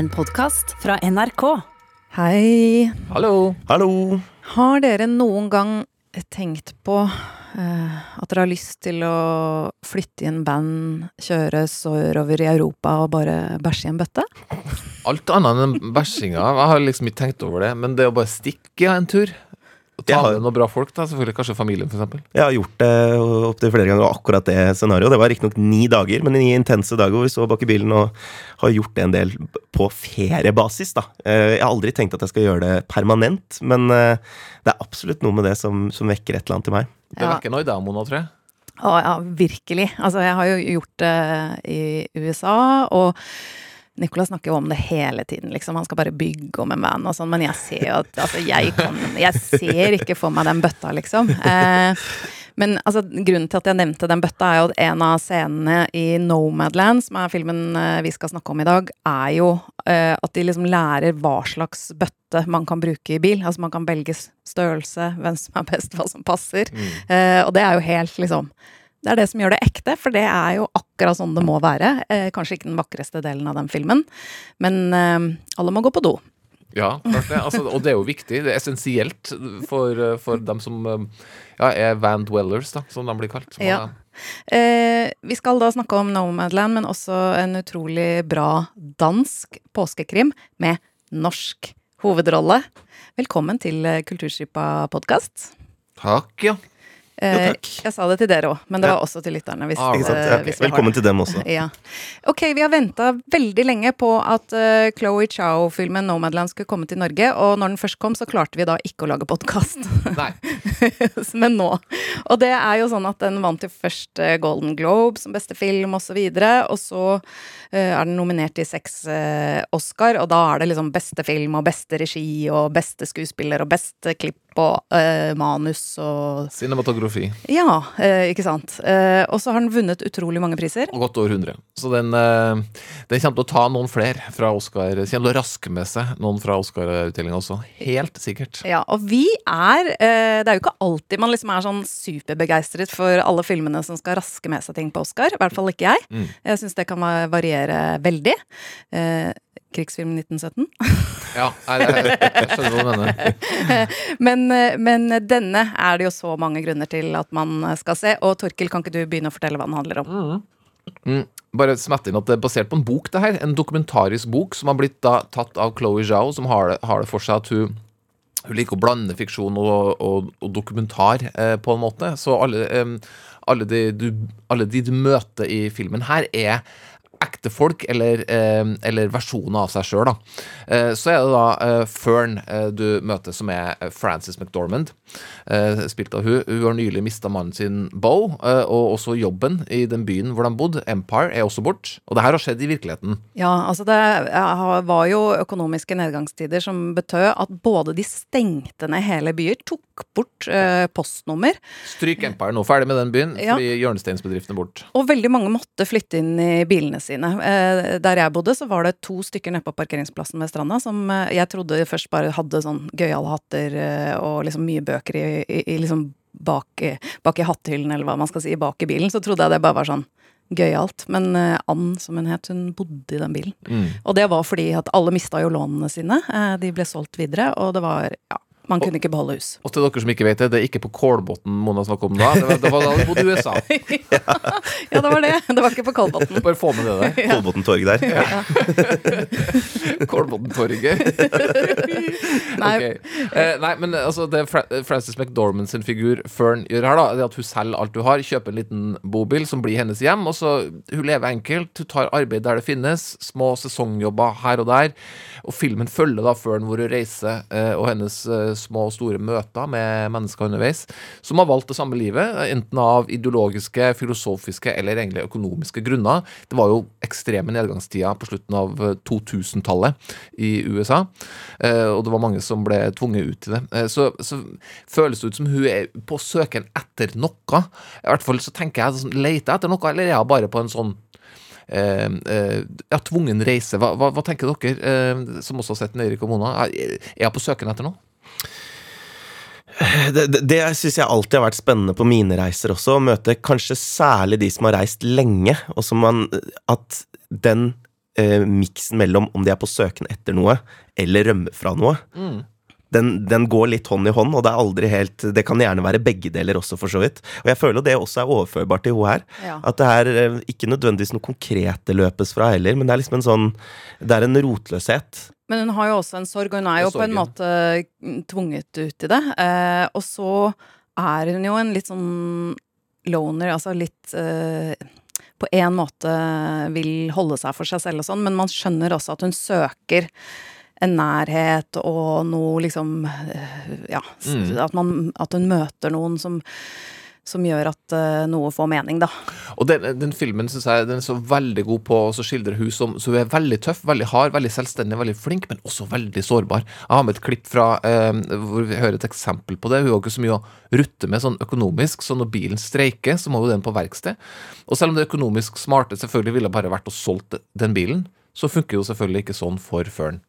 En podkast fra NRK. Hei. Hallo. Hallo. Har dere noen gang tenkt på eh, at dere har lyst til å flytte i en band, kjøre sørover i Europa og bare bæsje i en bøtte? Alt annet enn bæsjinga. Jeg har liksom ikke tenkt over det. Men det å bare stikke en tur Ta har- med noen bra folk, da. Selvfølgelig kanskje familien, f.eks. Jeg har gjort det opptil flere ganger, og akkurat det scenarioet. Det var riktignok ni dager, men ni intense dager hvor vi så bak i bilen og har gjort det en del på feriebasis, da. Eh, Jeg har aldri tenkt at jeg skal gjøre det permanent, men eh, det er absolutt noe med det som, som vekker et eller annet til meg. Det vekker noe i deg, Mona, tror jeg. Å ja, virkelig. Altså, jeg har jo gjort det i USA, og Nicolas snakker jo om det hele tiden, liksom. Han skal bare bygge om en van og sånn, men jeg ser jo at altså, jeg, kan, jeg ser ikke for meg den bøtta, liksom. Eh, men altså, grunnen til at jeg nevnte den bøtta, er jo at en av scenene i Nomadland, som er filmen eh, vi skal snakke om i dag, er jo eh, at de liksom lærer hva slags bøtte man kan bruke i bil. Altså man kan velge størrelse, hvem som er best, hva som passer. Eh, og det er jo helt liksom Det er det som gjør det ekte, for det er jo akkurat sånn det må være. Eh, kanskje ikke den vakreste delen av den filmen, men eh, alle må gå på do. Ja, klart det. Altså, og det er jo viktig. Det er essensielt for, eh, for dem som eh, ja, er van dwellers, da, som de blir kalt. Ja. Eh, vi skal da snakke om Nomadland, men også en utrolig bra dansk påskekrim med norsk hovedrolle. Velkommen til eh, Kulturskipa-podkast. Takk, ja. Eh, takk. jeg sa det til dere òg, men det var også til lytterne. Hvis, Ah, sant? eh, Ja, hvis vi har Velkommen det. til dem også. Ja. Ok, vi har venta veldig lenge på at uh, Chloé Chow-filmen Nomadland skulle komme til Norge, og når den først kom, så klarte vi da ikke å lage podkast. Men nå. Og det er jo sånn at den vant jo først eh, Golden Globe som beste film, og så videre, og så uh, er den nominert til seks uh, Oscar, og da er det liksom beste film og beste regi og beste skuespiller og beste klipp og eh, manus og Cinematografi. Ja, eh, ikke sant. Eh, og så har den vunnet utrolig mange priser. Og godt over 100. Så den, eh, den kommer til å ta noen flere fra Oscar. Kommer til å raske med seg noen fra Oscar-utdelinga også. Helt sikkert. Ja, og vi er eh, Det er jo ikke alltid man liksom er sånn superbegeistret for alle filmene som skal raske med seg ting på Oscar. I hvert fall ikke jeg. Mm. Jeg syns det kan variere veldig. Eh, krigsfilm 1917. Ja, jeg, jeg, jeg skjønner hva du mener. Men, eh, men denne er det jo så mange grunner til at man skal se. Og Torkil, kan ikke du begynne å fortelle hva den handler om? Mm. Bare smette inn at det er basert på en bok, det her. En dokumentarisk bok som har blitt da tatt av Chloé Zhao, som har det, har det for seg at hun hun liker å blande fiksjon og, og, og dokumentar eh, på en måte. Så alle, eh, alle, de, du, alle de du møter i filmen her, er ekte folk, eller, eh, eller versjoner av seg sjøl. Eh, så er det da eh, Fern du møter, som er Frances McDormand. Eh, spilt av hun. Hun har nylig mista mannen sin Bo, og også jobben i den byen hvor de bodde, Empire, er også bort. Og det her har skjedd i virkeligheten. Ja, altså det var jo økonomiske nedgangstider som betød at både de stengte ned hele byer, tok bort postnummer, Stryk Empire nå, ferdig med den byen, Ja. fordi hjørnesteinsbedriften er bort. og veldig mange måtte flytte inn i bilene sine. Eh, der jeg bodde, så var det to stykker nede på parkeringsplassen ved stranda som eh, jeg trodde først bare hadde sånn gøyale hatter eh, og liksom mye bøker i, i, i liksom bak, bak i hatthyllen, eller hva man skal si, bak i bilen. Så trodde jeg det bare var sånn gøyalt. Men Ann, som hun het, hun bodde i den bilen. Mm. Og det var fordi at alle mista jo lånene sine. De ble solgt videre, og det var Ja, man kunne ikke beholde hus. Og til dere som ikke vet det, det er ikke på Kålbotn Mona snakker om da. Det var, det var da du bodde i USA. Ja, det var det. Det var ikke på Kolbotn. Bare få med det der. Kolbotn torg der. Kålbotn-torget. Nei. Okay. Eh, nei, men altså det Fra Frances McDormand sin figur Fern gjør her, da, det er at hun selger alt hun har, kjøper en liten bobil som blir hennes hjem, og så hun lever enkelt, hun tar arbeid der det finnes, små sesongjobber her og der, og filmen følger da Fern hvor hun reiser, eh, og hennes eh, små og store møter med mennesker underveis, som har valgt det samme livet, enten av ideologiske, filosofiske eller egentlig økonomiske grunner. Det var jo ekstreme nedgangstider på slutten av eh, 2000-tallet i USA, eh, og det var mange som ble tvunget ut i det. Eh, Så, så føles det ut som hun er på søken etter noe. I hvert fall så tenker jeg sånn, leter jeg etter noe, eller er jeg bare på en sånn eh, eh, ja, tvungen reise. Hva, hva, hva tenker dere, eh, som også har sett Nøyre? Er er jeg på søken etter noe? Det, det, det syns jeg alltid har vært spennende på mine reiser også. Å møte kanskje særlig de som har reist lenge, og som man At den eh, miksen mellom om de er på søken etter noe, eller rømmer fra noe. Den, den går litt hånd i hånd, og det er aldri helt Det kan gjerne være begge deler også, for så vidt. Og jeg føler det også er overførbart til hun her. Ja. At det er eh, ikke nødvendigvis noe konkret det løpes fra heller, men det er liksom en sånn Det er en rotløshet. Men hun har jo også en sorg, og hun er jo på en måte mm, tvunget ut i det. Eh, og så er hun jo en litt sånn loner, altså litt eh, På en måte vil holde seg for seg selv og sånn, men man skjønner også at hun søker en nærhet og noe liksom eh, Ja, Mm. at, man, at hun møter noen som som gjør at uh, noe får mening, da. Og den, den filmen synes jeg den er så veldig god på å skildre hun som så hun er veldig tøff, veldig hard, veldig selvstendig, veldig flink, men også veldig sårbar. Jeg har med et klipp fra uh, hvor vi hører et eksempel på det. Hun har ikke så mye å rutte med sånn økonomisk, så når bilen streiker, så må jo den på verksted. Og selv om det økonomisk smarte selvfølgelig ville bare vært å solgt den bilen, så funker jo selvfølgelig ikke sånn for Fern.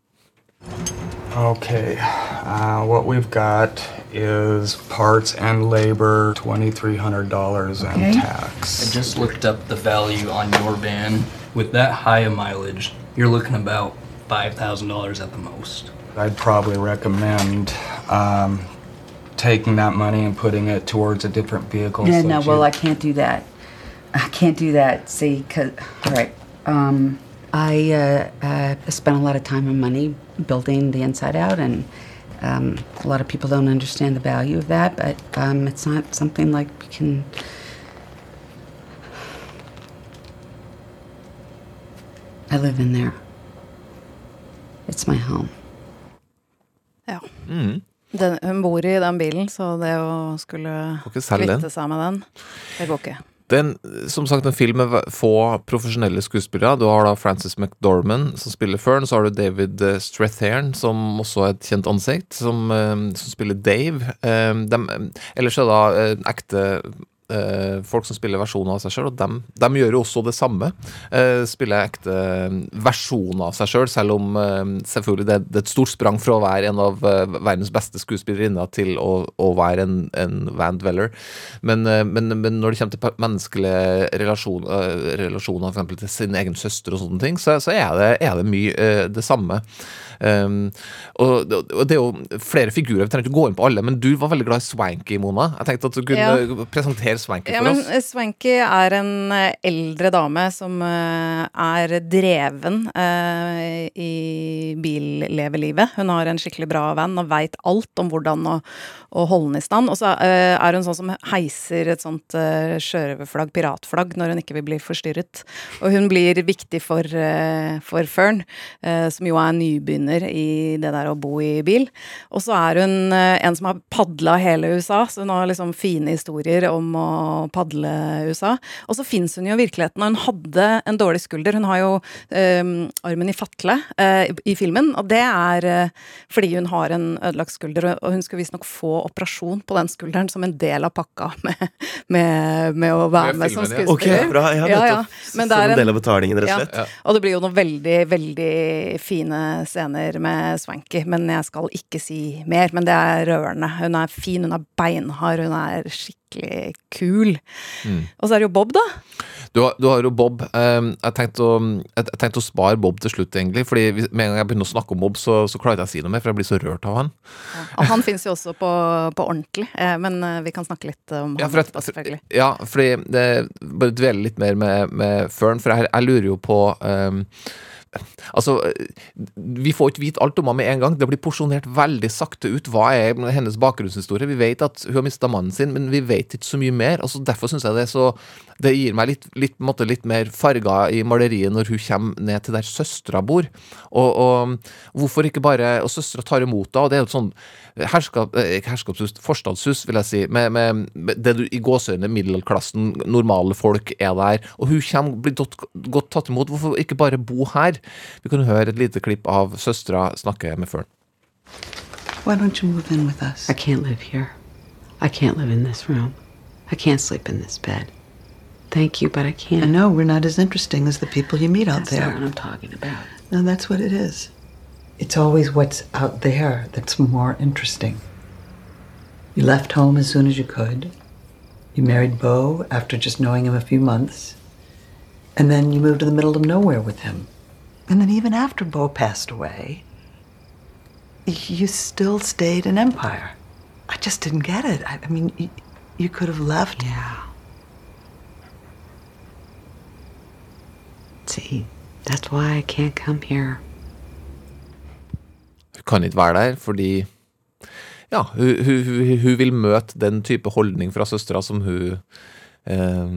Okay, uh, what we've got is parts and labor, $2,300 Okay. and I tax. just looked up the value on your van. With that high a mileage, you're looking about $5,000 at the most. I'd probably recommend um, taking that money and putting it towards a different vehicle. Yeah, so no, that well, I can't do that. I can't do that. See, cause all right, um, I uh, uh, spent a lot of time and money building the inside out, and um, a lot of people don't understand the value of that. But um, it's not something like we can. I live in there. It's my home. Ja. Mm. Den, hun bor i den bilen, så det å skulle Får ikke selge den. kvitte seg med den, det går ikke. Det er som sagt en film med få profesjonelle skuespillere. Du har da Frances McDormand som spiller Fern, så har du David eh, Strathairn, som også er et kjent ansikt, som, eh, som spiller Dave. Eh, dem, ellers er det da ekte folk som spiller versjoner av seg sjøl, og dem, dem gjør jo også det samme. Eh, spiller ekte versjoner av seg sjøl, selv, selv om eh, selvfølgelig det, det er et stort sprang fra å være en av eh, verdens beste skuespillerinner til å, å være en, en Van Dweller. Men, eh, men, men når det kommer til menneskelige relasjon, eh, relasjoner, f.eks. til sin egen søster og sånne ting, så, så er, det, er det mye eh, det samme. Um, og, og det er jo flere figurer, vi trenger ikke gå inn på alle, men du var veldig glad i Swanky, Mona. Jeg tenkte at du kunne presentere Swanky Ja, for oss. Men Swanky er en eh, eldre dame som eh, er dreven uh, i billevelivet. Hun har en skikkelig bra venn og veit alt om hvordan å, å holde den i stand. Og så uh, er hun sånn som heiser et sånt uh, sjørøverflagg, piratflagg, når hun ikke vil bli forstyrret. Og hun blir viktig for, for Fern, som jo er nybegynner i det der å bo i bil. Og så er hun eh, en som har padla hele USA, så hun har liksom fine historier om å padle USA. Og så fins hun jo i virkeligheten, og hun hadde en dårlig skulder. Hun har jo um, armen i fatle uh, i filmen, og det er uh, fordi hun har en ødelagt skulder, og hun skulle visstnok få operasjon på den skulderen som en del av pakka med, med, med å være Med som skuespiller. Okay, Ok, bra. Ja, Ja, ja. Som er en del av betalingen, rett og Ja. slett. Og det blir jo noen veldig, veldig fine scener med Swanky, men jeg skal ikke si mer. Men det er rørende. Hun er fin, hun er beinhard, hun er skikkelig kul. Mm. Og så er det jo Bob, da. Du har, du har jo Bob. Um, jeg, tenkte å, jeg, tenkte å spare Bob til slutt, egentlig. Fordi med en gang jeg begynner å snakke om Bob, så, så klarer jeg ikke å si noe mer, for jeg blir så rørt av han. Og han fins jo også på, på ordentlig, eh, men eh, vi kan snakke litt om Ja, han etterpå, selvfølgelig. ja, fordi det, Bare dvele litt mer med, med Fern, for jeg, jeg lurer jo på um, Altså, vi får ikke vite alt om henne med en gang. Det blir porsjonert veldig sakte ut. Hva er hennes bakgrunnshistorie? Vi vet at hun har mista mannen sin, men vi vet ikke så mye mer. Altså, derfor syns jeg det er så Det gir meg litt, litt, på måte, litt mer farger i maleriet når hun kommer ned til der søstera bor. Og, og hvorfor ikke bare Og søstera tar imot henne, og det er jo et sånn herskap, eh, herskapshus, forstadshus, vil jeg si, med, med, med det du i gåseøynene middelklassen, normale folk, er der. Og hun kommer, blir godt, godt tatt imot. Hvorfor ikke bare bo her? Vi kan høre et lite klipp av søstera snakke med Fern. Why don't you move in with us? I can't live here. I can't live in this room. I can't sleep in this bed. Thank you, but I can't. I know we're not as interesting as the people you meet out That's not what. I'm talking about. No, that's what it is. It's always what's out there that's more interesting. You left home as soon as you could. You married Beau after just knowing him a few months. And then you moved to the middle of nowhere with him. And then even after Bo passed away, you still stayed in Empire. I just didn't get it. I, I mean, you, you could have left. Yeah. See, that's why I can't come here. Hun kan ikke være der fordi ja, hun, hun, hun, vil møte den type holdning fra søstera som hun eh,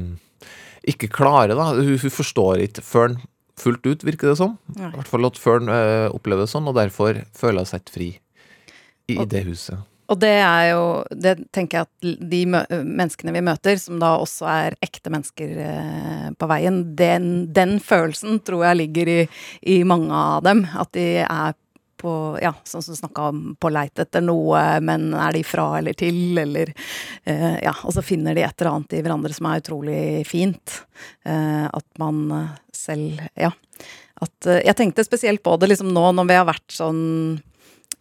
ikke klarer. da. Hun, hun forstår ikke Fern fullt ut, virker det som. I hvert fall at Fern eh, opplever det sånn, og derfor føler hun seg ikke fri i, i det huset. Og det er jo Det tenker jeg at de menneskene vi møter, som da også er ekte mennesker eh, på veien, den, den følelsen tror jeg ligger i, i mange av dem. At de er på Ja, sånn som du snakka om, på leit etter noe, men er de fra eller til, eller eh, Ja, og så finner de et eller annet i hverandre som er utrolig fint. Eh, at man selv Ja. At Jeg tenkte spesielt på det liksom nå når vi har vært sånn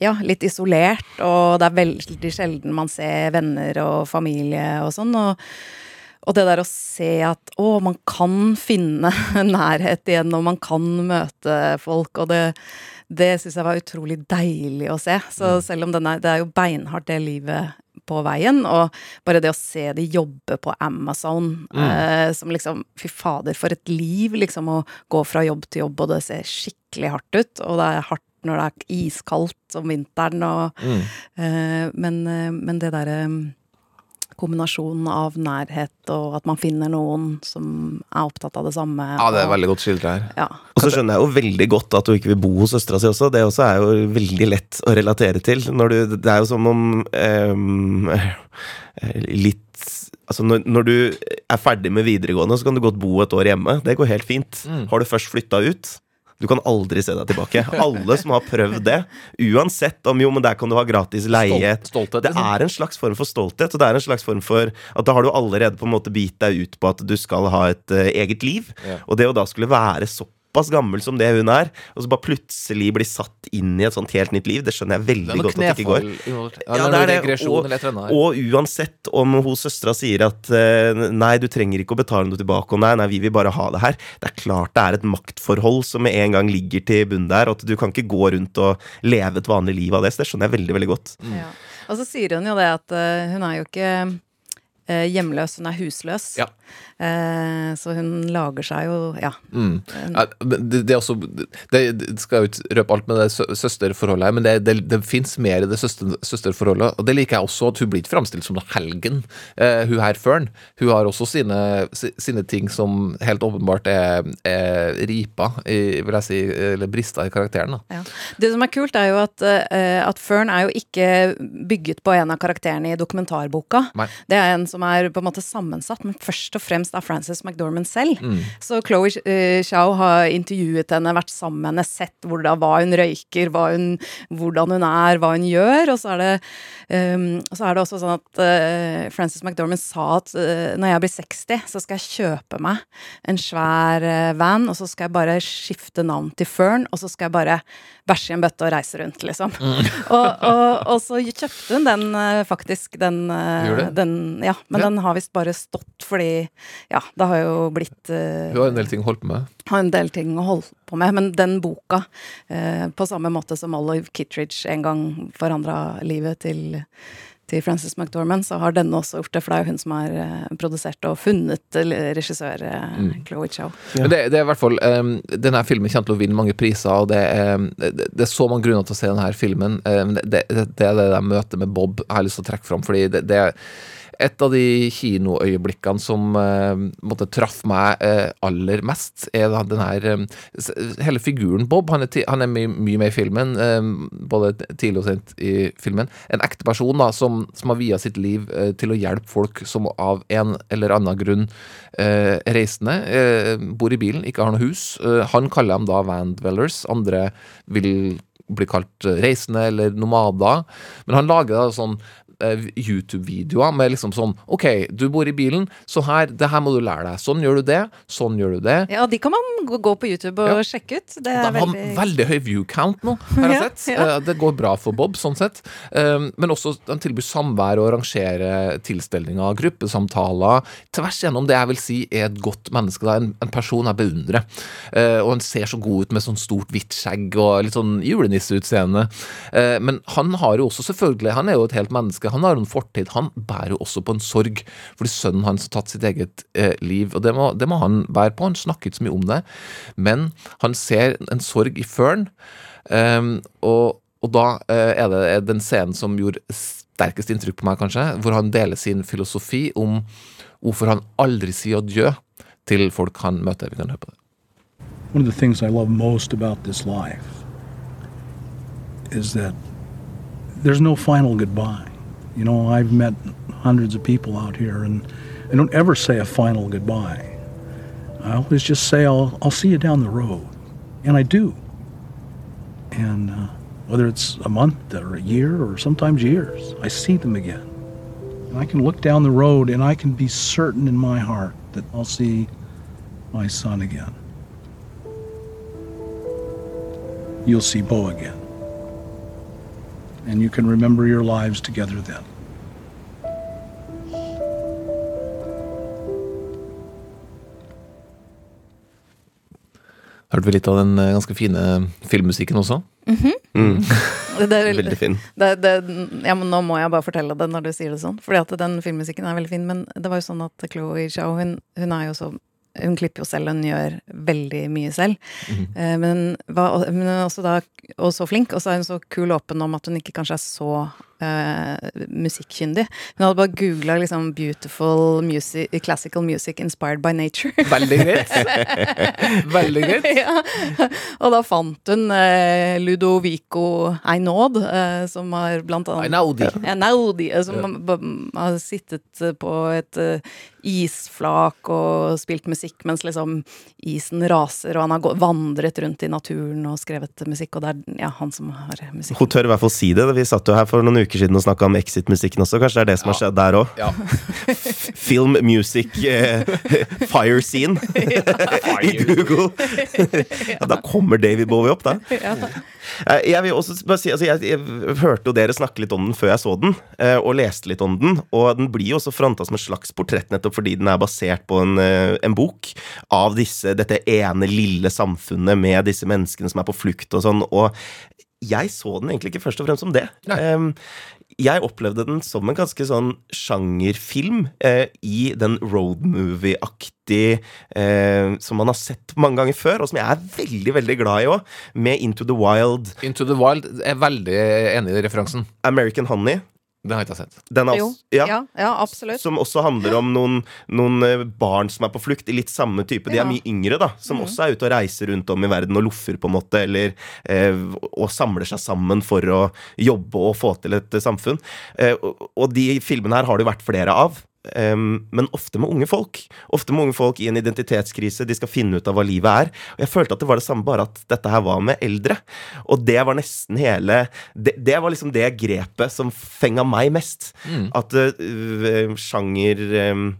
ja, litt isolert, og det er veldig sjelden man ser venner og familie og sånn. Og, og det der å se at å, man kan finne nærhet igjen, og man kan møte folk, og det, det syns jeg var utrolig deilig å se. Så selv om den er, det er jo beinhardt, det livet på veien, og bare det å se de jobbe på Amazon, eh, som liksom Fy fader, for et liv, liksom, å gå fra jobb til jobb, og det ser skikkelig hardt ut, og det er hardt når det er iskaldt om vinteren og eh, men, eh, men det derre kombinasjonen av nærhet og at man finner noen som er opptatt av det samme. Ja, det er veldig godt skildra her. Ja. Og så skjønner jeg jo veldig godt at du ikke vil bo hos søstera si også. Det også er jo veldig lett å relatere til. Når du, det er jo som om ehm, Litt Altså når, når du er ferdig med videregående, så kan du godt bo et år hjemme. Det går helt fint. Har du først flytta ut du kan aldri se deg tilbake. Alle som har prøvd det, uansett om jo, men der kan du ha gratis leie Stolt- Det liksom. er en slags form for stolthet, og det er en slags form for at da har du allerede på en måte bitt deg ut på at du skal ha et uh, eget liv. Ja. Og det å da skulle være såpass gammel som det hun er, og så bare plutselig blir satt inn i et sånt helt nytt liv, det skjønner jeg veldig godt at det ikke går. Ja, Ja, det det er det, og-. Og uansett om hun søstera sier at eh, nei, du trenger ikke å betale noe tilbake, og nei, nei, vi vil bare ha det her. Det er klart det er et maktforhold som med en gang ligger til bunn der, og at du kan ikke gå rundt og leve et vanlig liv av det. Så det skjønner jeg veldig, veldig godt. Ja. Og så sier hun jo det at uh, hun er jo ikke uh, hjemløs, hun er husløs. Ja. Eh, så hun lager seg jo Ja. Mm. Det, det, også, det, det skal jo ikke røpe alt med det søsterforholdet her, men det, det, det fins mer i det søster, søsterforholdet. Og det liker jeg også, at hun blir ikke framstilt som noe helgen. uh, hun her før hun har også sine, sine ting som helt åpenbart er, er ripa, i, vil jeg si, eller brista i karakteren. Da. Ja. Det som er kult, er jo at, uh, at Fern er jo ikke bygget på en av karakterene i dokumentarboka. Nei. Det er en som er på en måte sammensatt, men først og fremst av Frances McDormand selv. Mm. Så Chloé eh, Zhao har intervjuet henne, vært sammen med henne, sett hvordan, hva hun røyker, hva hun, hvordan hun er, hva hun gjør. Og så er det, um, så er det også sånn at uh, Frances McDormand sa at uh, når jeg blir 60, så skal jeg kjøpe meg en svær uh, van, og så skal jeg bare skifte navn til Fern, og så skal jeg bare bæsje i en bøtte og reise rundt, liksom. og, og, og så kjøpte hun den eh, faktisk, den, eh, den Ja, men Ja. den har visst bare stått fordi Ja, det har jo blitt eh, Hun har en del ting å holde på med. har en del ting å holde på med, men den boka, eh, på samme måte som Olive Kittridge en gang forandra livet til, til Frances McDormand, så har denne også gjort det, for det er jo hun som har eh, produsert og funnet eh, regissør mm. Chloé Chow. Men det, det er i hvert fall um, Denne filmen kommer til å vinne mange priser, og det er, det, det er så mange grunner til å se denne filmen. Um, det, det, det er det der møtet med Bob jeg har lyst til å trekke fram, fordi det, det er et av de kinoøyeblikkene som uh, måtte traff meg eh, aller mest, er da den her um, Hele figuren Bob. Han er, han er mye, mye med i filmen, både tidlig og sent i filmen. En ekte person da, som, som har via sitt liv eh, til å hjelpe folk som av en eller annen grunn eh, reisende, eh, bor i bilen, ikke har noe hus. Eh, han kaller dem da van dwellers. Andre vil bli kalt eh, reisende eller nomader. Men han lager da sånn eh, YouTube-videoer med liksom sånn OK, du bor i bilen, så her, det her må du lære deg. Sånn gjør du det, sånn gjør du det. Ja, de kan man gå på YouTube og Ja. sjekke ut. Det De er har veldig veldig høy view count nå, har jeg Ja, sett. ja. Eh, Det går bra for Bob, sånn sett. Eh, Men også de tilbyr samvær og arrangerer tilstelninger, gruppesamtaler. Tvers gjennom det jeg vil si er et godt menneske. Da. En, en person jeg beundrer. Eh, Og han ser så god ut med sånn stort, hvitt skjegg og litt sånn julenisseutseende. Eh, Men han har jo også selvfølgelig Han er jo et helt menneske. Han har en fortid. Han bærer jo også på en sorg fordi sønnen hans har tatt sitt eget eh, liv. Og det må, det må han bære på. Han snakket så mye om det, men han ser en sorg i Fern. Um, og, og da uh, er det den scenen som gjorde sterkest inntrykk på meg, kanskje, hvor han deler sin filosofi om hvorfor han aldri sier adjø til folk han møter. Vi kan høre på det. One of the things I love most about this life is that there's no final goodbye. You know, I've met hundreds of people out here, and I don't ever say a final goodbye. I always just say, I'll, I'll see you down the road. And I do. And uh, whether it's a month or a year or sometimes years, I see them again. And I can look down the road and I can be certain in my heart that I'll see my son again. You'll see Bo again. And you can remember your lives together then. Hørte vi litt av den eh, ganske fine filmmusikken også? Det er veldig- Veldig fin. Det, det, ja, men nå må jeg bare fortelle det når du sier det sånn. Fordi at den filmmusikken er veldig fin. Men det var jo sånn at Chloé Zhao, hun, hun er jo så hun klipper jo selv, og hun gjør veldig mye selv. Eh, men, var, men også da og så flink, og så er hun så kul og åpen om at hun ikke kanskje er så eh, musikkyndig. Hun hadde bare googla liksom 'beautiful music, classical music inspired by nature'. Veldig greit. Veldig greit. ja. Og da fant hun eh, Ludovico Einaud, eh, som har blant annet Einaudi. Einaudi, som ja. har sittet på et isflak og spilt musikk mens liksom isen raser, og han har vandret rundt i naturen og skrevet musikk, og det er ja, han som har musikk. Hun tør i hvert fall si det. Vi satt jo her for noen uker siden og snakka om Exit-musikken også. Kanskje det er det som har skjedd der òg. Ja. Film, music, eh, fire scene i Google. ja, da kommer David Bowie opp, da. Eh, Jeg vil også bare si, altså jeg, jeg hørte jo dere snakke litt om den før jeg så den, eh, og leste litt om den. Og den blir jo også fronta som et slags portrett, nettopp fordi den er basert på en, eh, en bok av disse, dette ene lille samfunnet med disse menneskene som er på flukt og sånn. Og jeg så den egentlig ikke først og fremst som det. Um, jeg opplevde den som en ganske sånn sjangerfilm eh, i den road movie-aktig eh, som man har sett mange ganger før, og som jeg er veldig veldig glad i òg, med Into the Wild, Into the Wild er veldig enig i referansen. American Honey. Den har jeg ikke sett. Den er Jo, også, ja, ja, ja, absolutt. Som også handler om noen, noen eh, barn som er på flukt, i litt samme type. De Ja. er mye yngre, da. Som også er ute og reiser rundt om i verden og loffer, på en måte. Eller eh, og samler seg sammen for å jobbe og få til et eh, samfunn. Eh, og, og de filmene her har det jo vært flere av. em, men ofte med unge folk. Ofte med unge folk i en identitetskrise. De skal finne ut av hva livet er. Og jeg følte at det var det samme, bare at dette her var med eldre. Og det var nesten hele Det, det var liksom det grepet som fenga meg mest. At uh, sjanger um,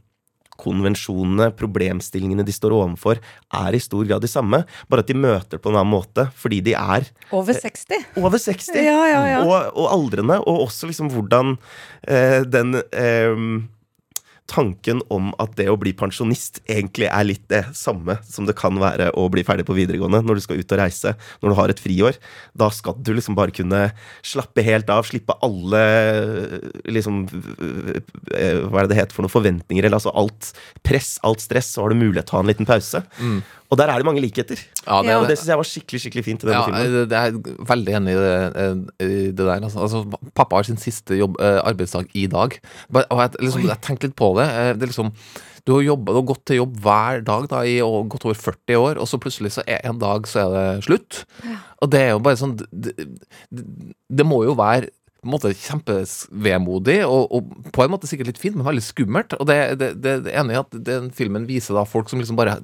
konvensjonene, problemstillingene de står overfor, er i stor grad de samme, bare at de møter på en annen måte, fordi de er Over 60. over 60. Ja, ja, ja. Og, og aldrende, og også liksom hvordan eh, den eh, tanken om at det å bli pensjonist egentlig er litt det samme som det kan være å bli ferdig på videregående når du skal ut og reise, når du har et friår. Da skal du liksom bare kunne slappe helt av, slippe alle liksom eh, Hva er det det heter for noen forventninger, eller altså alt press, alt stress, så har du mulighet til å ha en liten pause. Og der er det mange likheter. Ja, det, Ja. Og det syns jeg var skikkelig skikkelig fint i denne Ja, filmen. det- er veldig enig i det, eh, i det der. Altså. Altså, pappa har sin siste jobb, eh, arbeidsdag i dag. Og jeg, liksom, jeg tenkte litt på det. eh, det er liksom, du har, jobbet, du har gått til jobb hver dag da, i godt over 40 år, og så plutselig så er en dag så er det slutt. Og det er jo bare sånn Det, det, det må jo være på en måte kjempevemodig, og, og på en måte sikkert litt fint, men veldig skummelt. Og det, det, det, det ene er at den filmen viser da folk som liksom bare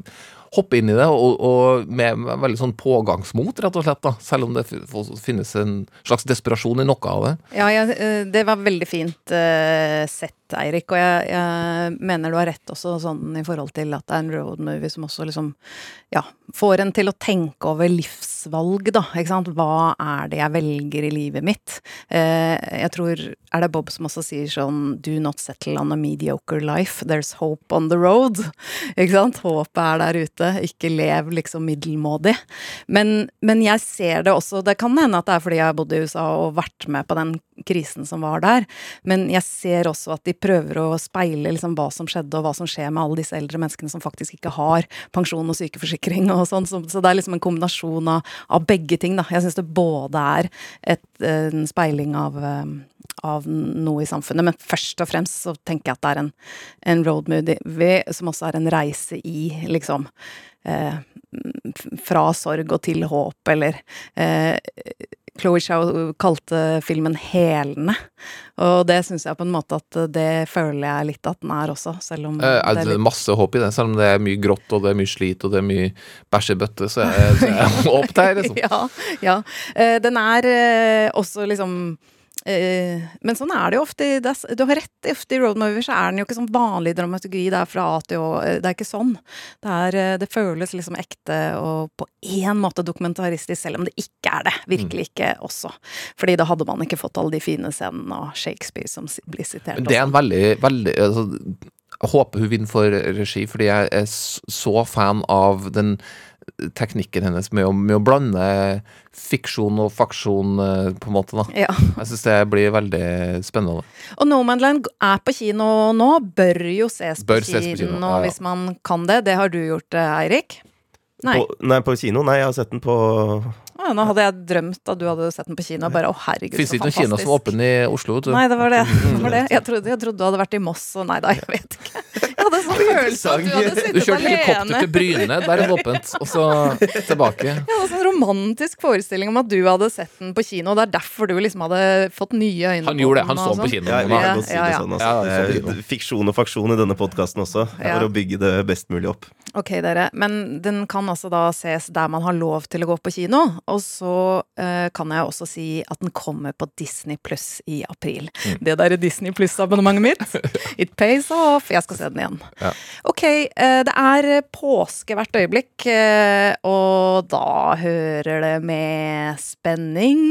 hoppe inn i det, og, og med, veldig sånn pågangsmot, rett og slett. da Selv om det finnes en slags desperasjon i noe av det. Ja, jeg, eh, det var veldig fint eh, sett, Eirik. Og jeg, jeg mener du har rett også sånn i forhold til at det er en road movie som også liksom ja, får en til å tenke over livsvalg, da. Ikke sant. Hva er det jeg velger i livet mitt? Eh, jeg tror Er det Bob som også sier sånn Do not settle on a mediocre life. There's hope on the road. Ikke sant. Håpet er der ute. Ikke lev liksom middelmådig. Men, men jeg ser det også Det kan hende at det er fordi jeg har bodd i USA og vært med på den krisen som var der, men jeg ser også at de prøver å speile liksom hva som skjedde, og hva som skjer med alle disse eldre menneskene som faktisk ikke har pensjon og sykeforsikring og sånn. Så, det er liksom en kombinasjon av, av begge ting, da. Jeg syns det både er et, en speiling av eh, av noe i samfunnet, men først og fremst så tenker jeg at det er en, en road movie som også er en reise i, liksom eh, Fra sorg og til håp, eller eh, Chloé Chow kalte filmen helende, og det syns jeg på en måte at det føler jeg litt at den er også, selv om Eh, det er er litt masse håp i det, selv om det er mye grått og det er mye slit og det er mye bæsjebøtte, så er det håp der, liksom. ja, ja. Eh, den er eh, også liksom men sånn er det jo ofte. Du har rett, ofte i road movies er den jo ikke sånn vanlig dramaturgi. Det er fra A til Å. eh, Det er ikke sånn. Det, er, eh, det føles liksom ekte og på én måte dokumentaristisk, selv om det ikke er det. Virkelig ikke også. Fordi da hadde man ikke fått alle de fine scenene og Shakespeare som blir sitert. Det er en veldig, veldig altså, Jeg håper hun vinner for regi, fordi jeg er så fan av den teknikken hennes med å, med å blande fiksjon og faksjon, eh, på en måte. da Ja. Jeg syns det blir veldig spennende. Og Nomadland er på kino nå, bør jo ses på, Bør ses på kino, ja, ja. hvis man kan det. Det har du gjort, eh, Eirik? Nei. På, nei, på kino? Nei, jeg har sett den på Å, nå hadde jeg drømt at du hadde sett den på kino. Bare, å herregud, Fins så ikke noen kino som er åpen i Oslo. du. Nei, det var det. det, var det. Jeg, trodde, jeg trodde du hadde vært i Moss, og nei da, jeg vet ikke. Hadde sånn følelse av at du hadde Du kjørte helikopter alene. til Bryne, der er det åpent, og så tilbake. Jeg hadde sånn romantisk forestilling om at du hadde sett den på kino, og det er derfor du liksom hadde fått nye øyne Han gjorde det, han så den på sånn. kino. Ja, vi kan godt si ja, det ja. sånn. Altså. Ja, er fiksjon og faksjon i denne podkasten også. for Ja. er å bygge det best mulig opp. Ok, dere. Men den kan altså da ses der man har lov til å gå på kino. Og så uh, kan jeg også si at den kommer på Disney Pluss i april. Mm. Det derre Disney Pluss-abonnementet mitt. It pays off. Jeg skal se den igjen. Ja. Ok, eh, det er påske hvert øyeblikk, eh, og da hører det med spenning.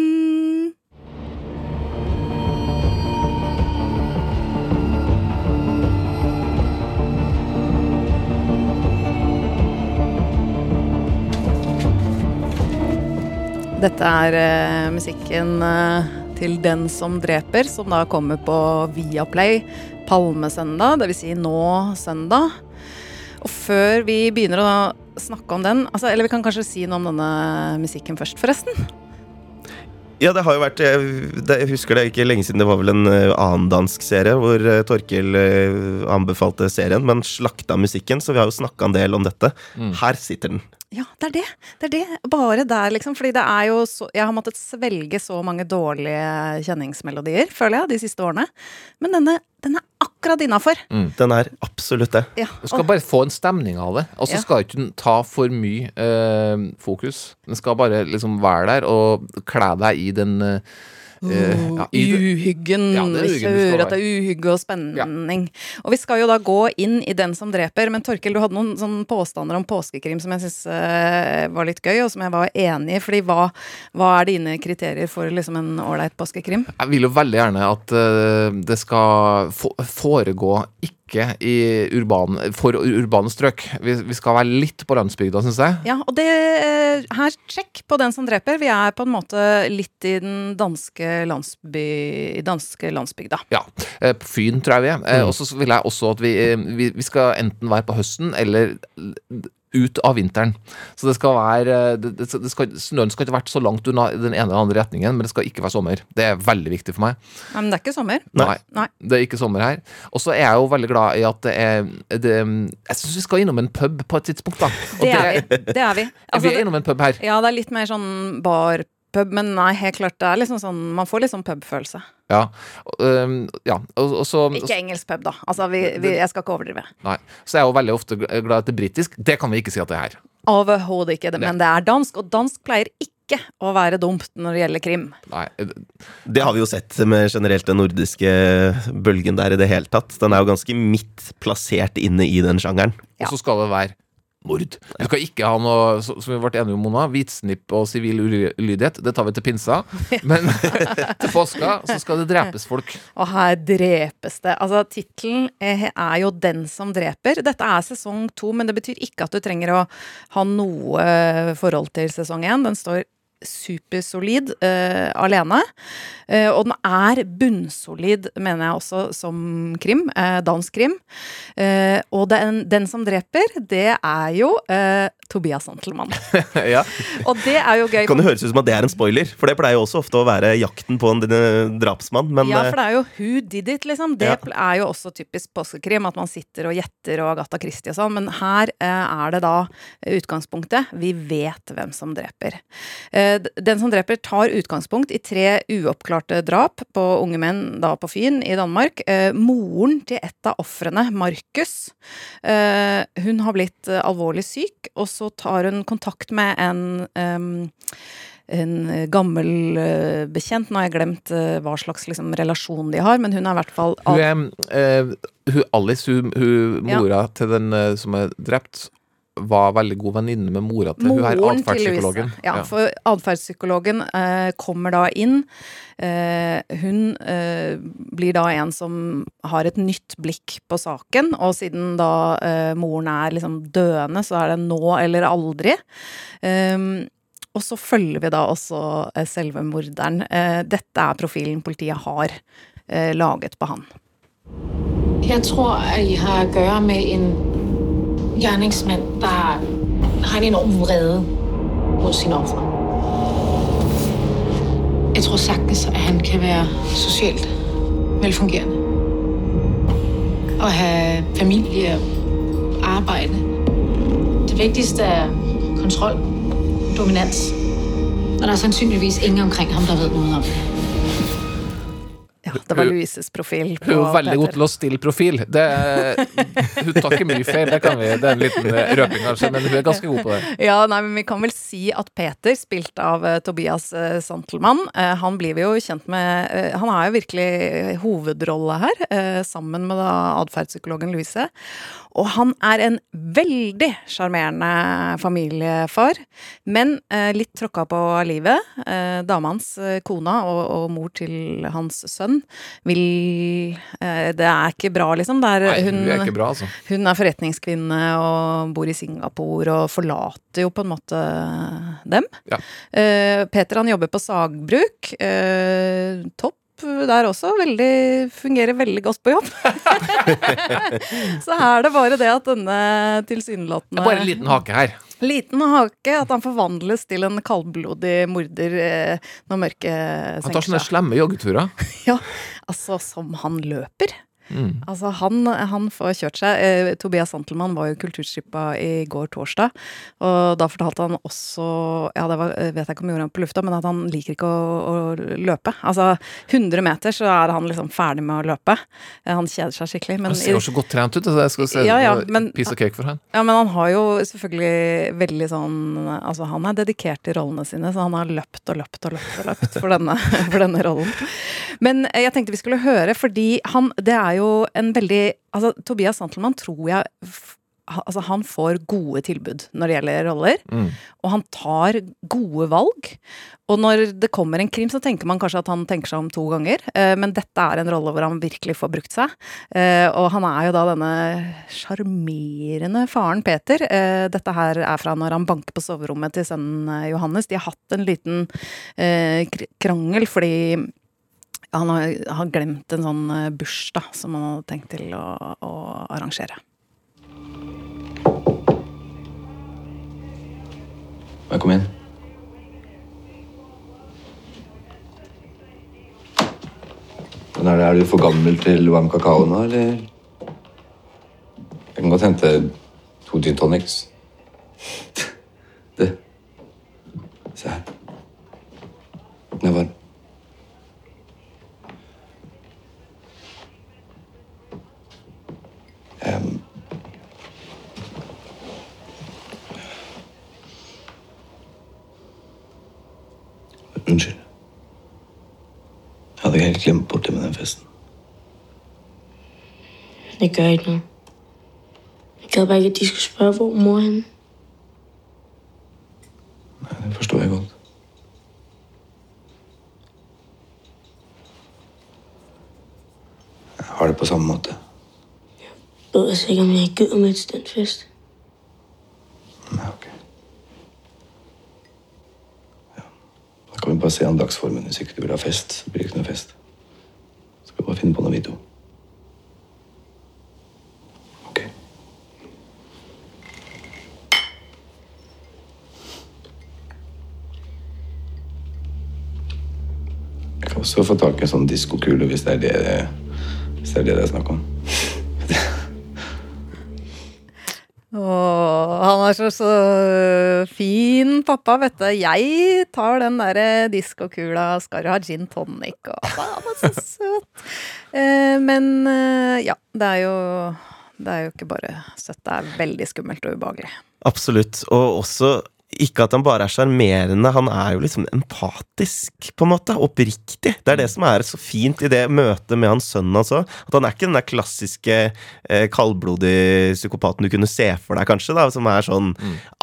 Dette er uh, musikken uh, til Den som dreper, som da kommer på Viaplay palmesøndag, dvs. Si nå søndag. Og før vi begynner å snakke om den, altså, eller vi kan kanskje si noe om denne musikken først, forresten. Ja, det har jo vært Jeg, husker det ikke lenge siden det var vel en eh, annen dansk serie hvor Torkil eh, anbefalte serien, men slakta musikken, så vi har jo snakka en del om dette. Her sitter den. Ja, det er det. Det er det. Bare der, liksom. Fordi det er jo så Jeg har måttet svelge så mange dårlige kjenningsmelodier, føler jeg, de siste årene. Men denne, den er akkurat innafor. Den er absolutt det. Ja. Du skal bare få en stemning av det. Og så Ja. skal ikke den ta for mye eh, fokus. Den skal bare liksom være der og kle deg i den eh, eh, ja, i det- Uhyggen. Ja, vi hører at det er uhygge og spenning. Og vi skal jo da gå inn i Den som dreper. Men Torkel, du hadde noen sånne påstander om påskekrim som jeg syns var litt gøy, og som jeg var enig i. Fordi hva, hva er dine kriterier for liksom en ålreit påskekrim? Jeg vil jo veldig gjerne at uh, det skal foregå ikke i urban, for urbane strøk. Vi, vi skal være litt på landsbygda, syns jeg. Ja, og det eh, Her, sjekk på Den som dreper. Vi er på en måte litt i den danske, landsby, danske landsbygda. Ja, eh, på Fyn tror jeg vi er. Mm. Og så vil jeg også at vi, eh, vi, vi skal enten være på høsten eller ut av vinteren. Så det skal være eh, det, det, det skal, Snøen skal ikke vært så langt unna den ene eller andre retningen, men det skal ikke være sommer. Det er veldig viktig for meg. Nei, men det er ikke sommer. Nei. Nei. Det er ikke sommer her. Og så er jeg jo veldig glad i at det er det, Jeg syns vi skal innom en pub på et tidspunkt, da. Det er vi. Det er vi. Altså, vi er innom en pub her. Ja, det er litt mer sånn bar pub, men nei, helt klart, det er liksom sånn Man får litt sånn pubfølelse. Ja. Um, ja. Og, og så Ikke engelsk pub, da. Altså, vi, vi, jeg skal ikke overdrive. Nei. Så jeg er jo veldig ofte glad i at det er britisk. Det kan vi ikke si at det er her. Overhodet ikke, det, men det er dansk, og dansk pleier ikke å være dumt når det gjelder krim. Nei. eh, Det har vi jo sett med generelt den nordiske bølgen der i det hele tatt. Den er jo ganske midt plassert inne i den sjangeren. Ja. Og så skal det være mord. Du skal ikke ha noe, som vi ble enige om, Mona, hvitsnipp og sivil ulydighet. Det tar vi til pinsa. Men til påska så skal det drepes folk. Og her drepes det. Altså, tittelen er er jo 'Den som dreper'. Dette er sesong to, men det betyr ikke at du trenger å ha noe forhold til sesong én. Den står supersolid uh, alene. Uh, og den er bunnsolid, mener jeg også, som krim. Uh, dansk krim. Eh, og den, den som dreper, det er jo eh, Tobias Santelmann. ja. Og det er jo gøy. Kan det høres ut som at det er en spoiler? For det pleier jo også ofte å være jakten på en eh, drapsmann. Men ja, eh, for det er jo Who Did It, liksom. Det Ja. er jo også typisk påskekrim, at man sitter og gjetter og Agatha Christie og sånn. Men her eh, er det da utgangspunktet. Vi vet hvem som dreper. Eh, d- den som dreper tar utgangspunkt i tre uoppklarte drap på unge menn da på Fyn i Danmark. Eh, moren til et av ofrene, Markus, eh, hun har blitt eh, alvorlig syk, og så tar hun kontakt med en en gammel eh, bekjent. Nå har jeg glemt eh, hva slags liksom, relasjon de har, men hun er i hvert fall Hun er eh, hun, Alice, hun, hun Ja. mora til den eh, som er drept, var veldig god venninne med mora til hun her Moren atferdspsykologen. Ja, Ja, for atferdspsykologen eh, kommer da inn. Eh, hun eh, blir da en som har et nytt blikk på saken, og siden da eh, moren er liksom døende, så er det nå eller aldri. Um, og så følger vi da også eh, selve morderen. Eh, dette er profilen politiet har laget på han. Jeg tror, at I har å gjøre med en gerningsmand, der har en enorm vrede mod sine ofre. Jeg tror sagtens, at han kan være socialt velfungerende. Og have familie, arbejde. Det vigtigste er kontrol, dominans. Og der er sandsynligvis ingen omkring ham, der ved noget om det. Ja, det var Louises profil. på Hun er veldig god til å stille profil. Det, hun tar ikke mye feil, det, kan vi, det er en liten eh, røping kanskje, men hun er ganske god på det. Ja, nei, men Vi kan vel si at Peter, spilt av uh, Tobias uh, Santelmann, uh, han blir vi jo kjent med Han er jo virkelig hovedrolle her, sammen med da atferdspsykologen Louise. Og han er en veldig sjarmerende familiefar, men eh, litt tråkka på livet. Eh, dama hans, eh, kona og, og mor til hans sønn, vil eh, Det er ikke bra, liksom. Er, Nei, hun er ikke bra, altså. hun er forretningskvinne og bor i Singapore og forlater jo på en måte dem. Ja. Eh, Peter han jobber på sagbruk. Eh, der også. Veldig, fungerer veldig godt på jobb. Så er det bare det at denne tilsynelatende bare en liten hake her. Liten hake, at han forvandles til en kaldblodig morder eh, når mørket Han tar sånne slemme joggeturer. Ja, altså som han løper. Mm. Altså, han, han får kjørt seg. Eh, Tobias Santelmann var jo kulturskippa i går torsdag, og da fortalte han også Ja, det var, jeg vet jeg ikke om han gjorde det på lufta, men at han liker ikke å, å løpe. Altså, 100 meter så er han liksom ferdig med å løpe. Eh, Han kjeder seg skikkelig. Men Han ser jo så godt trent ut. Altså, jeg skal se Ja, ja, men- piece of cake for han. ja, men han har jo selvfølgelig veldig sånn Altså, han er dedikert til rollene sine, så han har løpt og løpt og løpt og løpt for denne, for denne rollen. Men eh, jeg tenkte vi skulle høre, fordi han Det er jo en veldig Altså, Tobias Santelmann tror jeg Altså, han får gode tilbud når det gjelder roller, Mm. og han tar gode valg. Og når det kommer en krim, så tenker man kanskje at han tenker seg om to ganger, eh, men dette er en rolle hvor han virkelig får brukt seg. Eh, og han er jo da denne sjarmerende faren Peter. Eh, dette her er fra når han banker på soverommet til sønnen Johannes. De har hatt en liten krangel fordi han har, har glemt en sånn eh, bursdag som han hadde tenkt til å, å arrangere. Kom inn. Men er, det, er du for gammel til varm kakao nå, eller? Jeg kan godt hente to gin tonics. Det. Se her. Den er varm. Unnskyld. Jeg hadde helt glemt bort det med den festen. Det gør ikke noe. Jeg gad bare ikke, at de skulle spørge, hvor mor er henne. Det forstår jeg godt. Jeg har det på samme måte. Jeg ved altså ikke, om jeg gider med til den fest. Da kan vi bare se an dagsformen. Hvis ikke du vil ha fest, så blir det ikke noe fest. Så skal vi bare finne på noe, vi to. Jeg kan også få tak i en sånn diskokule hvis det er det hvis det er det det er snakk om. Er så, så fin pappa, vet du. Jeg tar den derre diskokula, skal du ha gin tonic og Han er så søt. Eh, men eh, ja, det er jo Det er jo ikke bare søtt, det er veldig skummelt og ubehagelig. Absolutt. Og også ikke at han bare er sjarmerende, han er jo liksom empatisk, på en måte. Oppriktig. Det er det som er så fint i det møtet med hans sønn, altså. At han er ikke den der klassiske eh, kaldblodige psykopaten du kunne se for deg, kanskje, da, som er sånn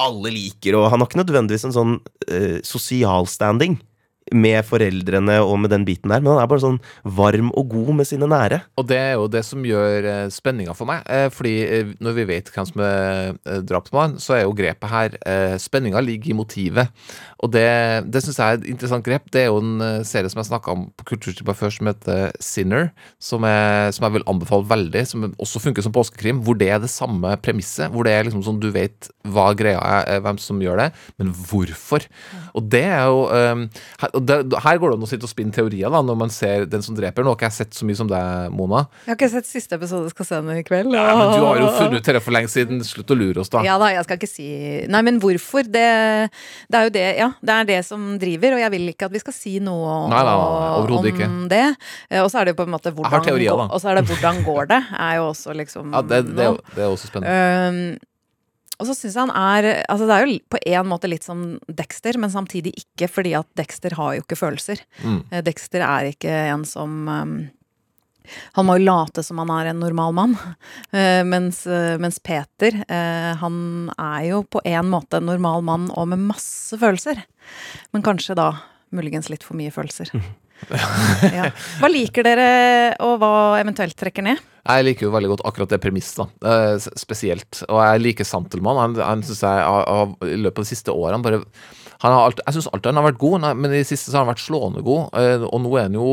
alle liker, og han har ikke nødvendigvis en sånn eh, sosial standing med foreldrene og med den biten der, men han er bare sånn varm og god med sine nære. Og det er jo det som gjør eh, spenninga for meg. Eh, fordi eh, når vi vet hvem som er eh, drapsmann, så er jo grepet her eh, Spenninga ligger i motivet. Og det, det syns jeg er et interessant grep. Det er jo en eh, serie som jeg snakka om på Kulturstripa før, som heter Sinner. Som, er, som jeg vil anbefale veldig, som også funker som påskekrim. Hvor det er det samme premisset. Hvor det er liksom sånn du vet hva greia er, eh, hvem som gjør det, men hvorfor. Og det er jo um, her, og det, her går det an å sitte og spinne teorier da når man ser den som dreper. Nå har ikke jeg sett så mye som deg, Mona. Jeg har ikke sett siste episode, skal se den i kveld. Ja, men du har jo funnet ut dette for lenge siden. Slutt å lure oss, da. Ja da, jeg skal ikke si Nei, men hvorfor? Det, det er jo det, ja. Det er det som driver, og jeg vil ikke at vi skal si noe Nei, nei, nei, om ikke. det. Eh, Og så er det jo på en måte hvordan, teorier, Og så er det hvordan går det, er jo også liksom Ja, det, det, det er også spennende. Um, og så syns jeg han er Altså Det er jo på en måte litt som Dexter, men samtidig ikke, fordi at Dexter har jo ikke følelser. Mm. Eh, Dexter er ikke en som um, Han må jo late som han er en normal mann, Eh, mens, eh, mens Peter, eh, han er jo på en måte en normal mann og med masse følelser. Men kanskje da muligens litt for mye følelser. ja. Hva liker dere, og hva eventuelt trekker ned? Jeg liker jo veldig godt akkurat det premisset. Eh, spesielt. Og jeg liker Santelmann. Han, han synes jeg har, har, i løpet av de siste årene bare han har alt, Jeg syns alltid han har vært god, men i det siste så har han vært slående god. eh, Og nå er han jo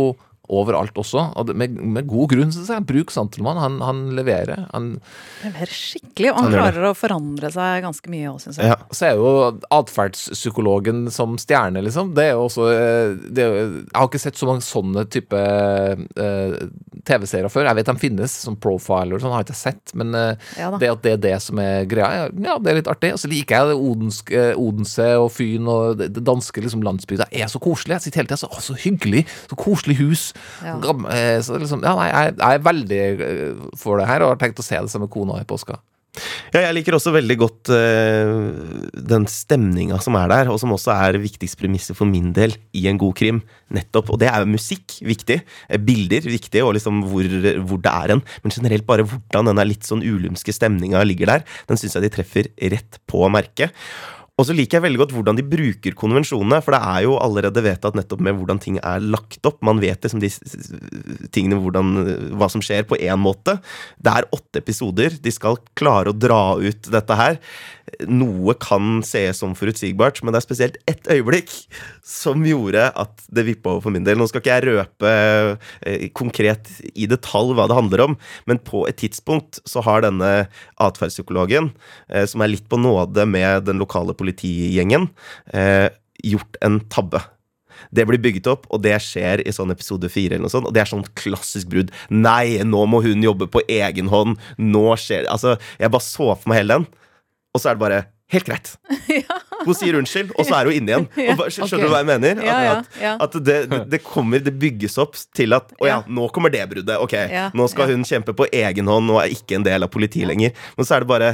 overalt også, og det, med, med god grunn, syns jeg. Bruk Santelmann. Han, han leverer. Han Leverer skikkelig, og han Han klarer å forandre seg ganske mye òg, syns jeg. Ja. Så er jo atferdspsykologen som stjerne, liksom. Det er jo også eh, det er, jo- Jeg har ikke sett så mange sånne type eh, TV-serier før. Jeg vet de finnes, som Profiler og sånn, har jeg ikke sett. Men eh, Ja det at det er det som er greia, ja, det er litt artig. Og så liker jeg det odensk, eh, Odense og Fyn og det, det danske liksom, landsbygda. er så koselig. Jeg sitter hele tida så, så hyggelig. Så koselig hus. Ja. Eh, så liksom, ja, nei, jeg, jeg er veldig eh, for det her, og har tenkt å se det sammen med kona i påska. Ja, jeg liker også veldig godt uh, den stemninga som er der, og som også er viktigst premisset for min del i en god krim. Nettopp. Og det er jo musikk viktig. Bilder viktig, og liksom hvor, hvor det er en. Men generelt bare hvordan den er litt sånn ulumske stemninga ligger der. Den syns jeg de treffer rett på merket. Og så liker jeg veldig godt hvordan de bruker konvensjonene, for det er jo allerede vedtatt nettopp med hvordan ting er lagt opp. Man vet liksom de tingene, hvordan, hva som skjer, på én måte. Det er åtte episoder. De skal klare å dra ut dette her. Noe kan sees som forutsigbart, men det er spesielt ett øyeblikk som gjorde at det vippa over for min del. Nå skal ikke jeg røpe eh, konkret i detalj hva det handler om, men på et tidspunkt så har denne atferdspsykologen, eh, som er litt på nåde med den lokale politigjengen, eh, gjort en tabbe. Det blir bygget opp, og det skjer i sånn episode fire. eller noe sånt, Og det er sånn klassisk brudd. Nei, nå må hun jobbe på egen hånd. Nå skjer det Altså, jeg bare så for meg hele den. Og så er det bare helt greit. Hun sier unnskyld, og så er hun inne igjen. Ja. Bare, skjønner Ok. du hva jeg mener? At, Ja, ja, at, ja. at det, det, kommer, det bygges opp til at Å ja, nå kommer det bruddet. Ok, Ja, nå skal ja. hun kjempe på egen hånd og er ikke en del av politiet lenger. Men så er det bare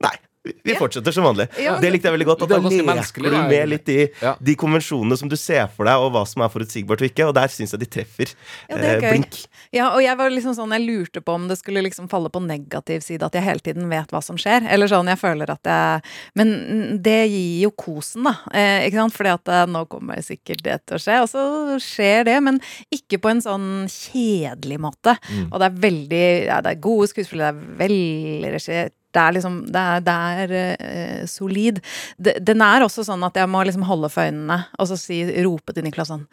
Nei. Vi- fortsetter som vanlig. Ja. Det likte jeg veldig godt. At da leker du med litt i de konvensjonene som du ser for deg, og hva som er forutsigbart og ikke. Og der syns jeg de treffer Ja, eh, blink. Ja, og jeg var liksom sånn, jeg lurte på om det skulle liksom falle på negativ side, at jeg hele tiden vet hva som skjer. Eller sånn, jeg føler at jeg Men det gir jo kosen, da. Eh, ikke sant? Fordi at eh, nå kommer sikkert det til å skje, og så skjer det. Men ikke på en sånn kjedelig måte. Mm. Og det er veldig ja, Det er gode skuespillere, det er veldig regissert. Det er liksom Det er, det er uh, solid. De, den er også sånn at jeg må liksom holde for øynene og så si, rope til Niklas sånn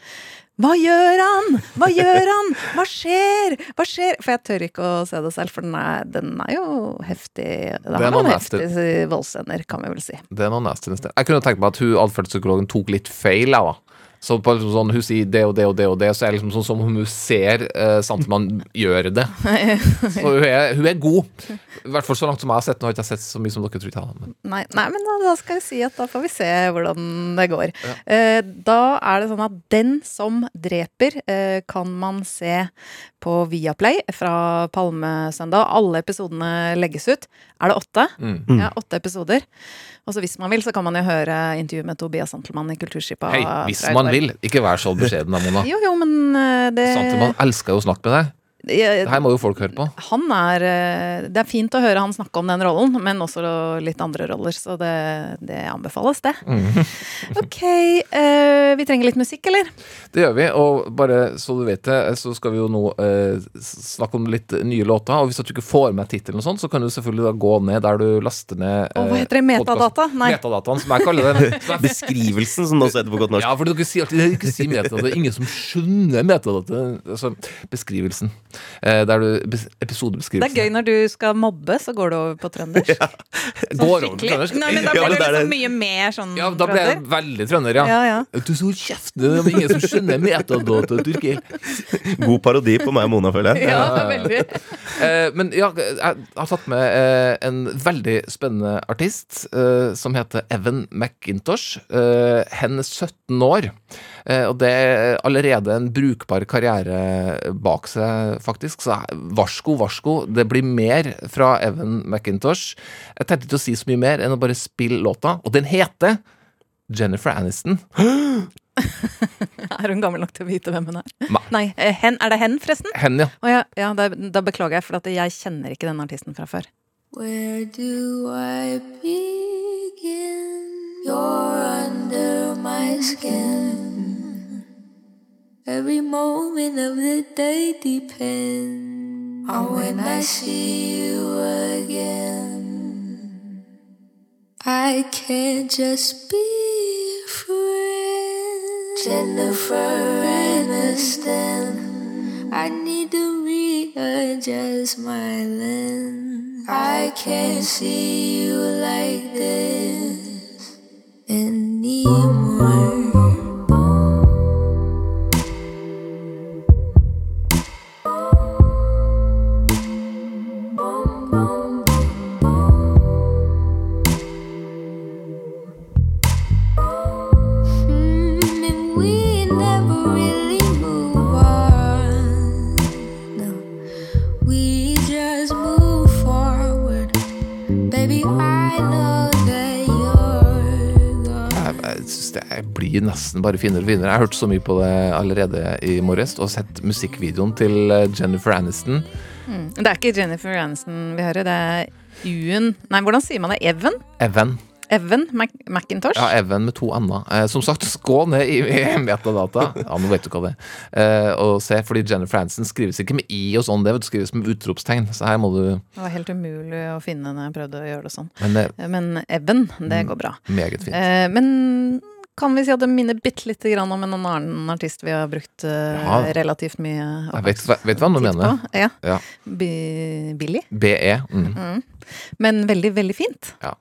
hva gjør han? Hva gjør han? Hva skjer? Hva skjer? For jeg tør ikke å se det selv, for den er, den er jo heftig. Det er noen heftige voldsscener, kan vi vel si. Det er noen nasty. Jeg kunne tenkt meg at hun atferdspsykologen tok litt feil. Jeg, da. Så på liksom sånn, Hun sier det og det og det, og det så er det liksom sånn som hun ser eh, Santemann gjør det. Så hun er, hun er god. I hvert fall så langt som jeg har sett. Nå har jeg ikke sett så mye som dere tror jeg har. Men Nei, nei, men da, da skal jeg si at da får vi se hvordan det går. Eh, da er det sånn at Den som dreper eh, kan man se på Viaplay fra Palmesøndag. Alle episodene legges ut. Er det åtte? Mm. Ja, åtte episoder. Og så hvis man vil, så kan man jo høre intervjuet med Tobias Santelmann i Kulturskipet. hei, hvis man vil. Ikke vær så beskjeden, da, Mona. Jo, jo, men det... det man elsker jo å snakke med deg. Det her må jo folk høre på. Han er eh, Det er fint å høre han snakke om den rollen, men også litt andre roller, så det, det anbefales, det. Mm. Ok, Uh, vi trenger litt musikk, eller? Det gjør vi, og bare så du vet det, så skal vi jo nå uh, snakke om litt nye låter. Og hvis du ikke får med tittelen og sånn, så kan du selvfølgelig da gå ned der du laster ned Å, hva heter det? eh, Metadata? Nei. Metadataen, som jeg kaller det. Beskrivelsen, som det også heter på godt norsk. Ja, for du kan alltid ikke si metadata. Det er ingen som skjønner metadata. Altså, beskrivelsen. Eh, der du episodebeskrivelsen Det er gøy når du skal mobbe, så går du over på trøndersk. Sånn Går over på trøndersk. Nei, men da blir ja, du liksom det- mye mer sånn Ja, da ble jeg trønder. veldig trønder, ja. Ja, ja. Du så kjeft, det er ingen som skjønner metadata, Turkil. God parodi på meg og Mona, føler jeg. Ja, veldig. Eh, men ja, jeg har tatt med eh, en veldig spennende artist eh, som heter Evan McIntosh. Eh, hen er 17 år. Eh, og det er allerede en brukbar karriere bak seg, faktisk. Så varsko, varsko. Det blir mer fra Evan McIntosh. Jeg tenkte ikke å si så mye mer enn å bare spille låta. Og den heter Jennifer Aniston. Er hun gammel nok til å vite hvem hun er? Ma- Nei, eh, hen, er det hen, forresten? Hen, ja. Oh, ja, ja da, da beklager jeg, for at jeg kjenner ikke den artisten fra før. Where do I begin? You're under my skin. Every moment of the day depends on when I see you again. I can't just be a friend. Jennifer Aniston. I need to readjust my lens. I can't see you like this anymore. Blir bare finere og finere. Jeg har hørt så mye på det allerede i morges og sett musikkvideoen til eh, Jennifer Aniston. Mm. Det er ikke Jennifer Aniston vi hører, det er Ewan Nei, hvordan sier man det? Evan? Evan. Evan Mac McIntosh? Ja, Evan med to n-er. Eh, som sagt, gå ned i, i metadata. Ja, nå vet du hva det er. Eh, og se, fordi Jennifer Aniston skrives ikke med i og sånn, det skrives med utropstegn. Så her må du Det var helt umulig å finne når jeg prøvde å gjøre det sånn. Men det- Men Evan, det Mm, går bra. meget fint. Eh, men kan vi si at det minner bitte lite grann om en annen artist vi har brukt eh, Ja. relativt mye Jeg vet, vet hva du mener. på? Ja. Ja. Bi- Billy. BE. Mm. Mm. Men veldig, veldig fint. Ja.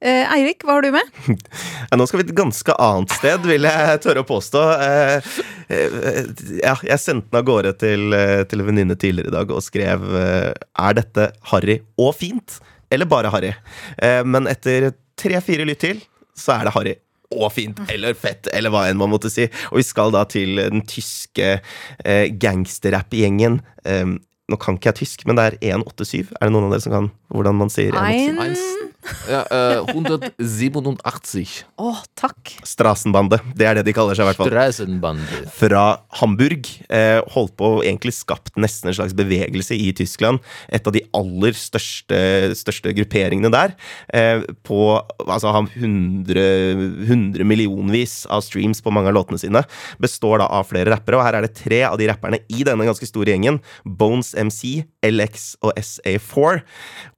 Eh, Eirik, hva har du med? Nå skal vi et ganske annet sted, vil jeg tørre å påstå. Eh, eh, ja, jeg sendte den av gårde til, eh, til en venninne tidligere i dag og skrev eh, Er dette harry og fint, eller bare harry? Eh, men etter tre-fire lytt til, så er det harry. Og fint, eller fett, eller hva enn man måtte si. Og vi skal da til den tyske eh, gangsterrappgjengen. Eh, nå kan ikke jeg tysk, men det er 187. Er det noen av dere som kan hvordan man sier 187? Ein Ja, uh, 187. Å, takk. Strasenbande. Det er det de kaller seg, i hvert fall. Fra Hamburg. Eh, holdt på og egentlig skapt nesten en slags bevegelse i Tyskland. Et av de aller største, største grupperingene der. Eh, på altså 100, 100 millionvis av streams på mange av låtene sine. Består da av flere rappere, og her er det tre av de rapperne i denne ganske store gjengen. Bones MC, LX og SA4.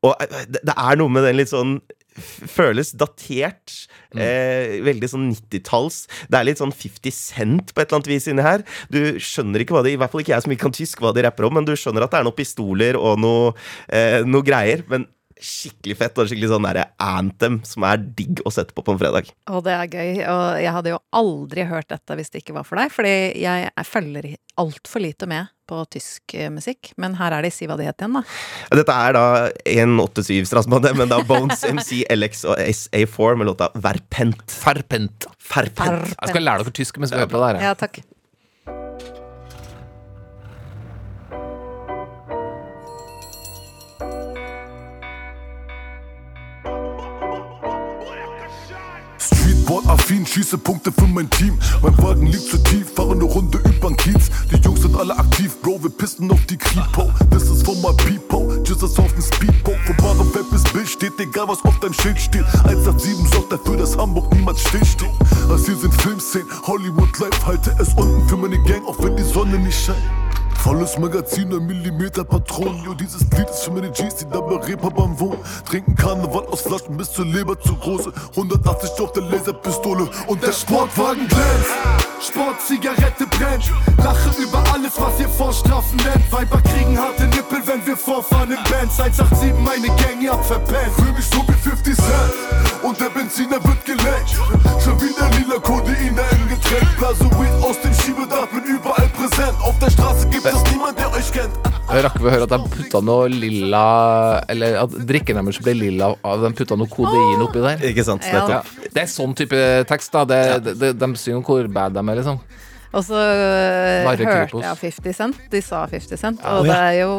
Og eh, det er noe med den litt sånn Føles datert. Eh, veldig sånn 90-talls. Det er litt sånn 50 Cent på et eller annet vis inni her. Du skjønner ikke hva de I hvert fall ikke jeg som ikke kan tysk, hva de rapper om, men du skjønner at det er noen pistoler og noe, eh, noe greier. Men skikkelig fett og skikkelig sånn der anthem som er digg å sette på på en fredag. Og det er gøy. Og jeg hadde jo aldri hørt dette hvis det ikke var for deg, fordi jeg følger altfor lite med på tysk eh, musikk. Men her er de, si hva de het igjen, da. Dette er da 187 Strassmann, men da Bones MC, LX og SA4 med låta Verpent. Verpent. Verpent. Jeg skal lære dere tysk mens vi hører på det her. Ja, takk. Streetball-affin, schieße Punkte für mein Team. Mein Wagen liegt zu tief, fahre eine Runde übern Kiez. Die Jungs sind alle aktiv, Bro, wir pissen auf die Kripo. Das ist von my people, Jesus auf dem Speedboat. Von Barenfeld bis Bild steht, egal was auf deinem Schild steht. 187 sorgt dafür, dass Hamburg niemals stillsteht. Das hier sind Filmszenen, Hollywood Life, halte es unten für meine Gang, auch wenn die Sonne nicht scheint. Volles Magazin, 9 Millimeter Patronen. Jo, dieses Lied ist für meine Gs, die da bei Reeperbahn wohnen. Trinken Karneval aus Flaschen bis zur Leber zu große. 180 auf der Laserpistole und der Sportwagen glänzt. Sport, Zigarette brennt. Lache über alles, was ihr Vorstrafen nennt. Weiber kriegen harte Nippel, wenn wir vorfahren in Bands. 187, meine Gang, ihr habt verpennt. Fühl mich so wie 50 Cent. Und der Benziner wird gelenkt. Schon wieder lila Codeine im Getränk. Blase aus dem Schiebedach, bin überall präsent. Auf der Straße gibt der. Rakk vi høre at de putta noe lilla Eller at drikken deres ble lilla av De putta noe kodein oppi der. Ikke sant, Ja. Det er sånn type tekst, da. Det, det, de synger hvor bad de er, liksom. Og så øh, hørte jeg 50 Cent. De sa 50 Cent. Ja. Og ja. det er jo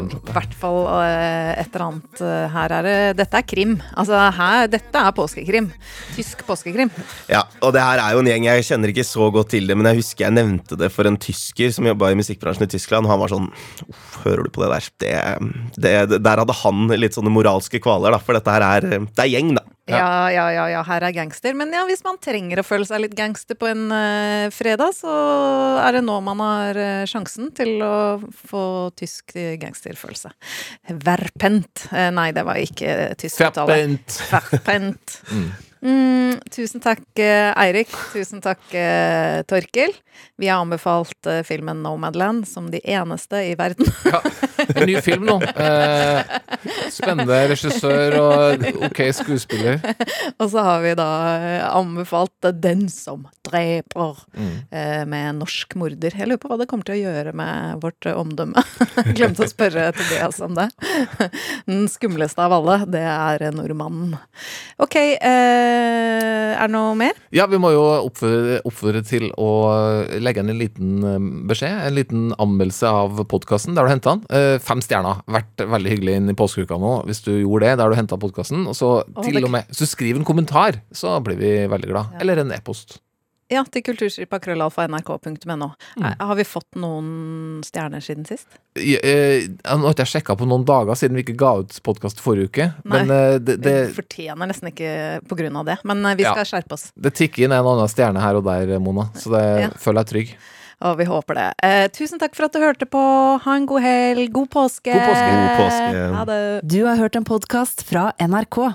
i hvert fall øh, et eller annet øh, Her er det Dette er krim. Altså her Dette er påskekrim. Tysk påskekrim. Ja, og det her er jo en gjeng Jeg kjenner ikke så godt til det, men jeg husker jeg nevnte det for en tysker som jobba i musikkbransjen i Tyskland. Han var sånn hører du på det der? Det, det, der hadde han litt sånne moralske kvaler, da. For dette her er Det er gjeng, da. Ja, ja, ja, ja, her er gangster. Men ja, hvis man trenger å føle seg litt gangster på en uh, fredag, så er det nå man har uh, sjansen til å få tysk øh, gangsterfølelse. Verpent. Uh, nei, det var ikke tysk uttale. Verpent. Verpent. Mm, tusen takk, eh, Eirik. Tusen takk, eh, Torkil. Vi har anbefalt eh, filmen Nomadland som de eneste i verden. ja, En ny film nå. Eh, spennende regissør og ok skuespiller. Og så har vi da anbefalt Den som dreper, Mm. eh, med norsk morder. Jeg lurer på hva det kommer til å gjøre med vårt omdømme. Glemte å spørre Tobias om det. Den skumleste av alle, det er nordmannen. Ok, eh, er det noe mer? Ja, vi må jo oppfordre, til å legge inn en liten eh, beskjed. En liten anmeldelse av podkasten der du henta den. Eh, Fem stjerner. Vært veldig hyggelig inn i påskeuka nå hvis du gjorde det der du henta podkasten. Og så til og med Så skriv en kommentar, så blir vi veldig glad. Eller en e-post. Ja, til kulturstripa.krøllalfa.nrk.no. Mm. Eh, Har vi fått noen stjerner siden sist? I- eh, Nå har ikke jeg sjekka på noen dager siden vi ikke ga ut podkast forrige uke. Nei, Men eh, det, det, Vi fortjener nesten ikke på grunn av det, men vi vi Ja. skal skjerpe oss. det tikker inn en og annen stjerne her og der, Mona. Så det Ja. føler jeg trygg. Og vi håper det. Eh, tusen takk for at du hørte på. Ha en god helg. God påske. God påske. God påske. Ha det. Du har hørt en podkast fra NRK.